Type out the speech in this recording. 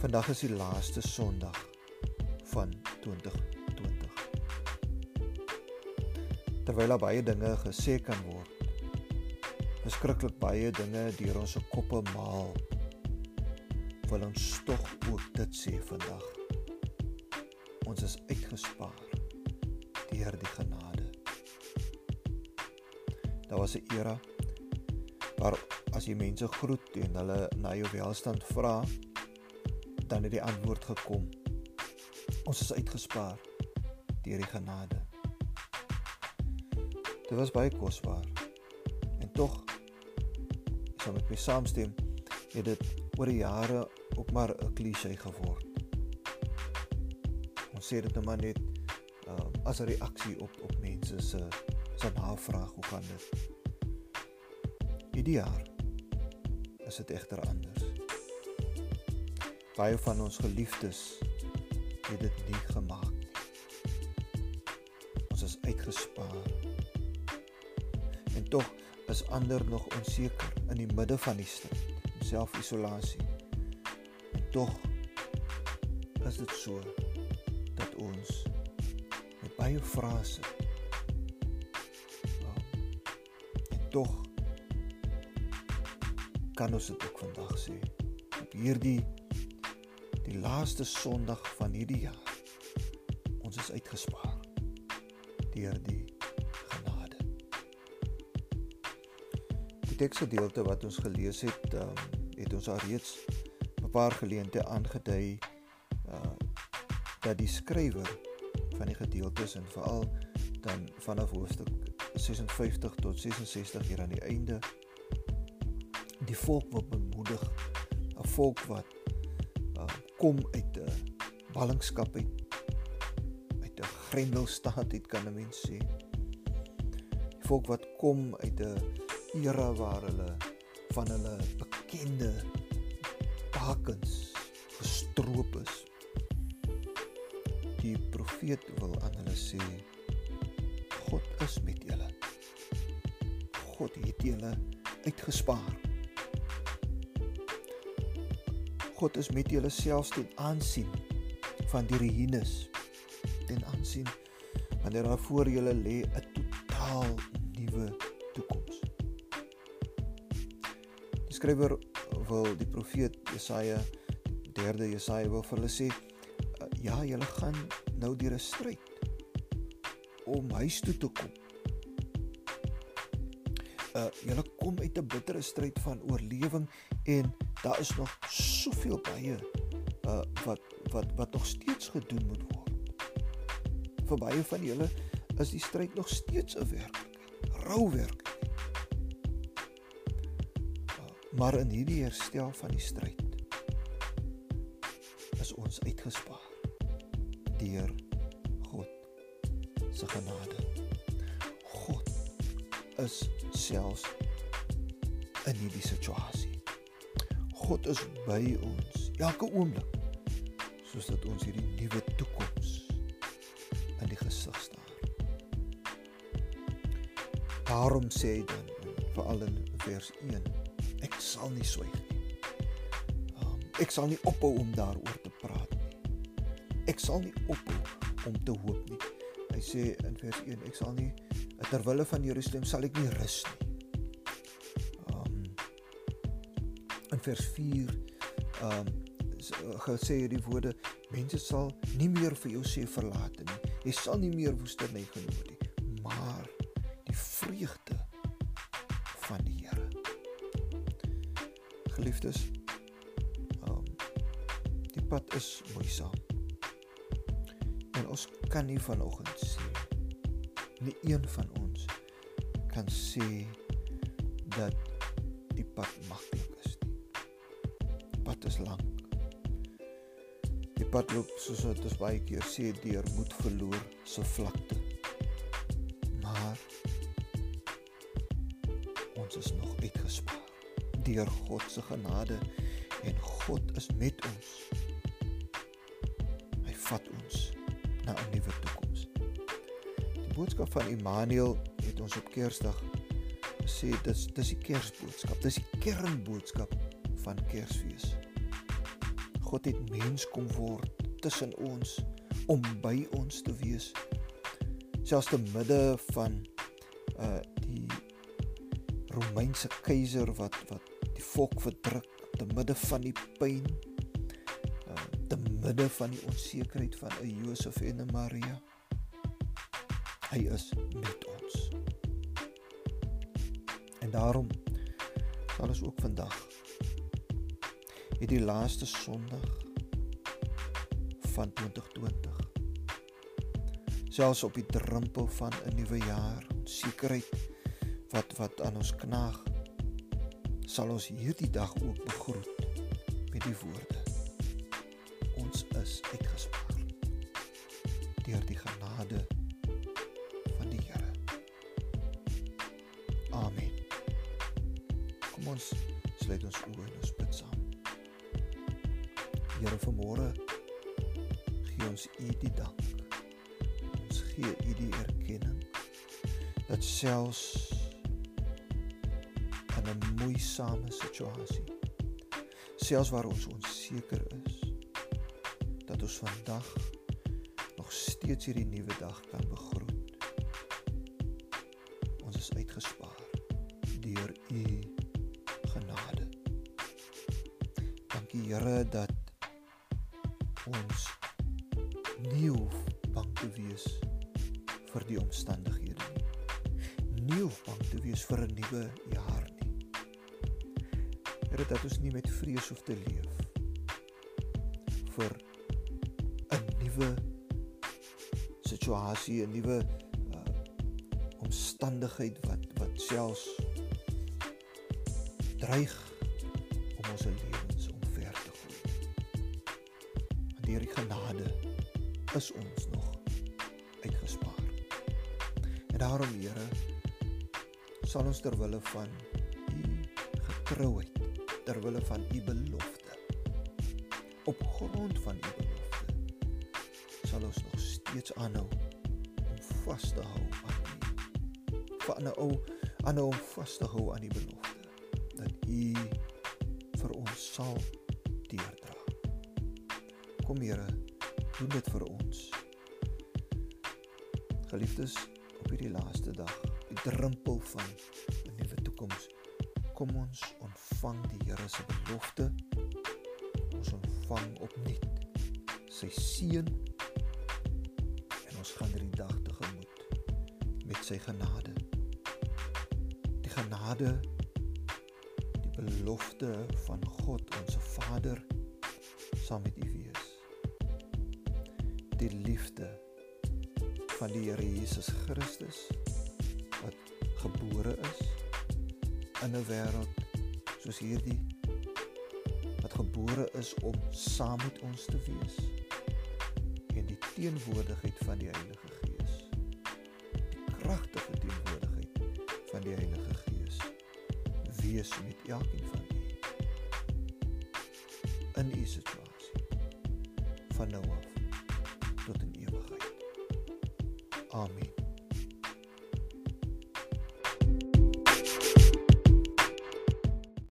Vandag is die laaste Sondag van 2020. Terwyl daar baie dinge gesê kan word, verskriklik baie dinge deur ons koppe maal, wil ons tog ook dit sê vandag. Ons is uitgespaar deur die genade. Daar was 'n era waar as jy mense groet en hulle na jou welstand vra, dan het die antwoord gekom. Ons is uitgespaar deur die genade. Dit was baie kosbaar. En tog sou met my saamstem, het dit oor die jare ook maar 'n klise geword. Ons sê dit nou maar net uh, as 'n reaksie op op mense se se navraag hoe gaan dit? Hierdie jaar is dit egter anders. Baie van ons geliefdes het dit nie gemaak nie. Ons is uitgespaar. En tog is ander nog onseker in die midde van die stryd, selfisolasie. En tog is dit so dat ons met baie frase en tog kan ons dit ook vandag sê op hierdie die laaste Sondag van hierdie jaar. Ons is uitgespaar deur die genade. Die teksgedeelte wat ons gelees het um, het ons al reeds 'n paar geleenthede aangedui uh, dat die skrywer van die gedeeltes en veral dan vanaf hoofstuk 56 tot 66 hier aan die einde die volk wat bemoedig 'n volk wat kom uit 'n ballingskap uit uit 'n grendelstaat het kan 'n mens sê. Die volk wat kom uit 'n era waar hulle van hulle bekende bakens gestroop is. Die profeet wil aan hulle sê God is met julle. God het julle uitgespaar God is met julle selfs ten aansien van die reïnes ten aansien wanneer daar voor julle lê 'n totaal nuwe toekoms. Die skrywer wil die profeet Jesaja derde Jesaja wil vir hulle sê ja, julle gaan nou deur 'n stryd om huis toe te kom. Uh julle kom uit 'n bittere stryd van oorlewing en daar is nog soveel baie uh wat wat wat nog steeds gedoen moet word. Vir baie van julle is die stryd nog steeds 'n werklikheid, rou werk. Uh, maar in hierdie herstel van die stryd is ons uitgespaar deur God se genade. Is selfs in hierdie situasie. God is by ons elke oomblik soos dat ons hierdie nuwe toekoms in die gesig staar. Daarom sê hy dan veral in vers 1 ek sal nie swyg nie. Um, ek sal nie ophou om daaroor te praat nie. Ek sal nie ophou om te hoop nie. Hy sê in vers 1 ek sal nie ter wille van Jerusalem sal ek nie rus nie. in vers 4 ehm um, gesê hierdie woorde mense sal nie meer vir jou sê verlate nie. Jy sal nie meer woestynheid genoem word nie, maar die vreugde van die Here. Geliefdes, um, die pad is moeisaam. En ons kan nie vanoggend sê nie een van ons kan sê dat die pad maklik pad is lank. Die pad loop soos wat ons baie keer sê deur moed verloor se vlakte. Maar ons is nog uitgespaar deur God se genade en God is met ons. Hy vat ons na 'n nuwe toekoms. Boodskap van Immanuel het ons op Kersdag gesê dis dis die Kersboodskap. Dis die kernboodskap van Kersfees. God het mens kom word tussen ons om by ons te wees. Selfs te midde van uh die Romeinse keiser wat wat die volk verdruk, te midde van die pyn, uh te midde van die onsekerheid van 'n Josef en 'n Maria. Hy is met ons. En daarom sal ons ook vandag hierdie laaste Sondag van 2020 selfs op die drempel van 'n nuwe jaar sekerheid wat wat aan ons knaag sal ons hierdie dag ook begroet met die woorde ons is uitgespaar deur die genade Here vanmôre gee ons U die dank. Gee u die erkenning dat selfs in 'n moeisame situasie selfs waar ons onseker is dat ons vandag nog steeds hierdie nuwe dag kan begroet. Ons is uitgespaar deur u genade. Dankie Here dat ons nie hoef bang te wees vir die omstandighede nie. Nie hoef bang te wees vir 'n nuwe jaar nie. Here dat ons nie met vrees hoef te leef vir 'n nuwe situasie, 'n nuwe uh, omstandigheid wat wat selfs dreig om ons lewens deur die genade is ons nog uitgespaar. Daarom Here sal ons ter wille van u getrouheid ter wille van u belofte op grond van u belofte sal ons nog steeds aanhou om vas te hou aan u. Van 'n ou aanhou om vas te hou aan die belofte dat u vir ons sal kom Here doen dit vir ons geliefdes op hierdie laaste dag, die drempel van 'n nuwe toekoms. Kom ons ontvang die Here se belofte. Ons ontvang opnuut sy seën en ons gaan hierdie dag tegemoet met sy genade. Die genade die belofte van God ons Vader saam met u wees. Die liefde van die Here Jesus Christus wat gebore is in 'n wêreld soos hierdie wat gebore is om saam met ons te wees en die teenwoordigheid van die Heilige Gees kragtige teenwoordigheid van die Heilige Gees wees met elkeen van u in u situasie van nou af army.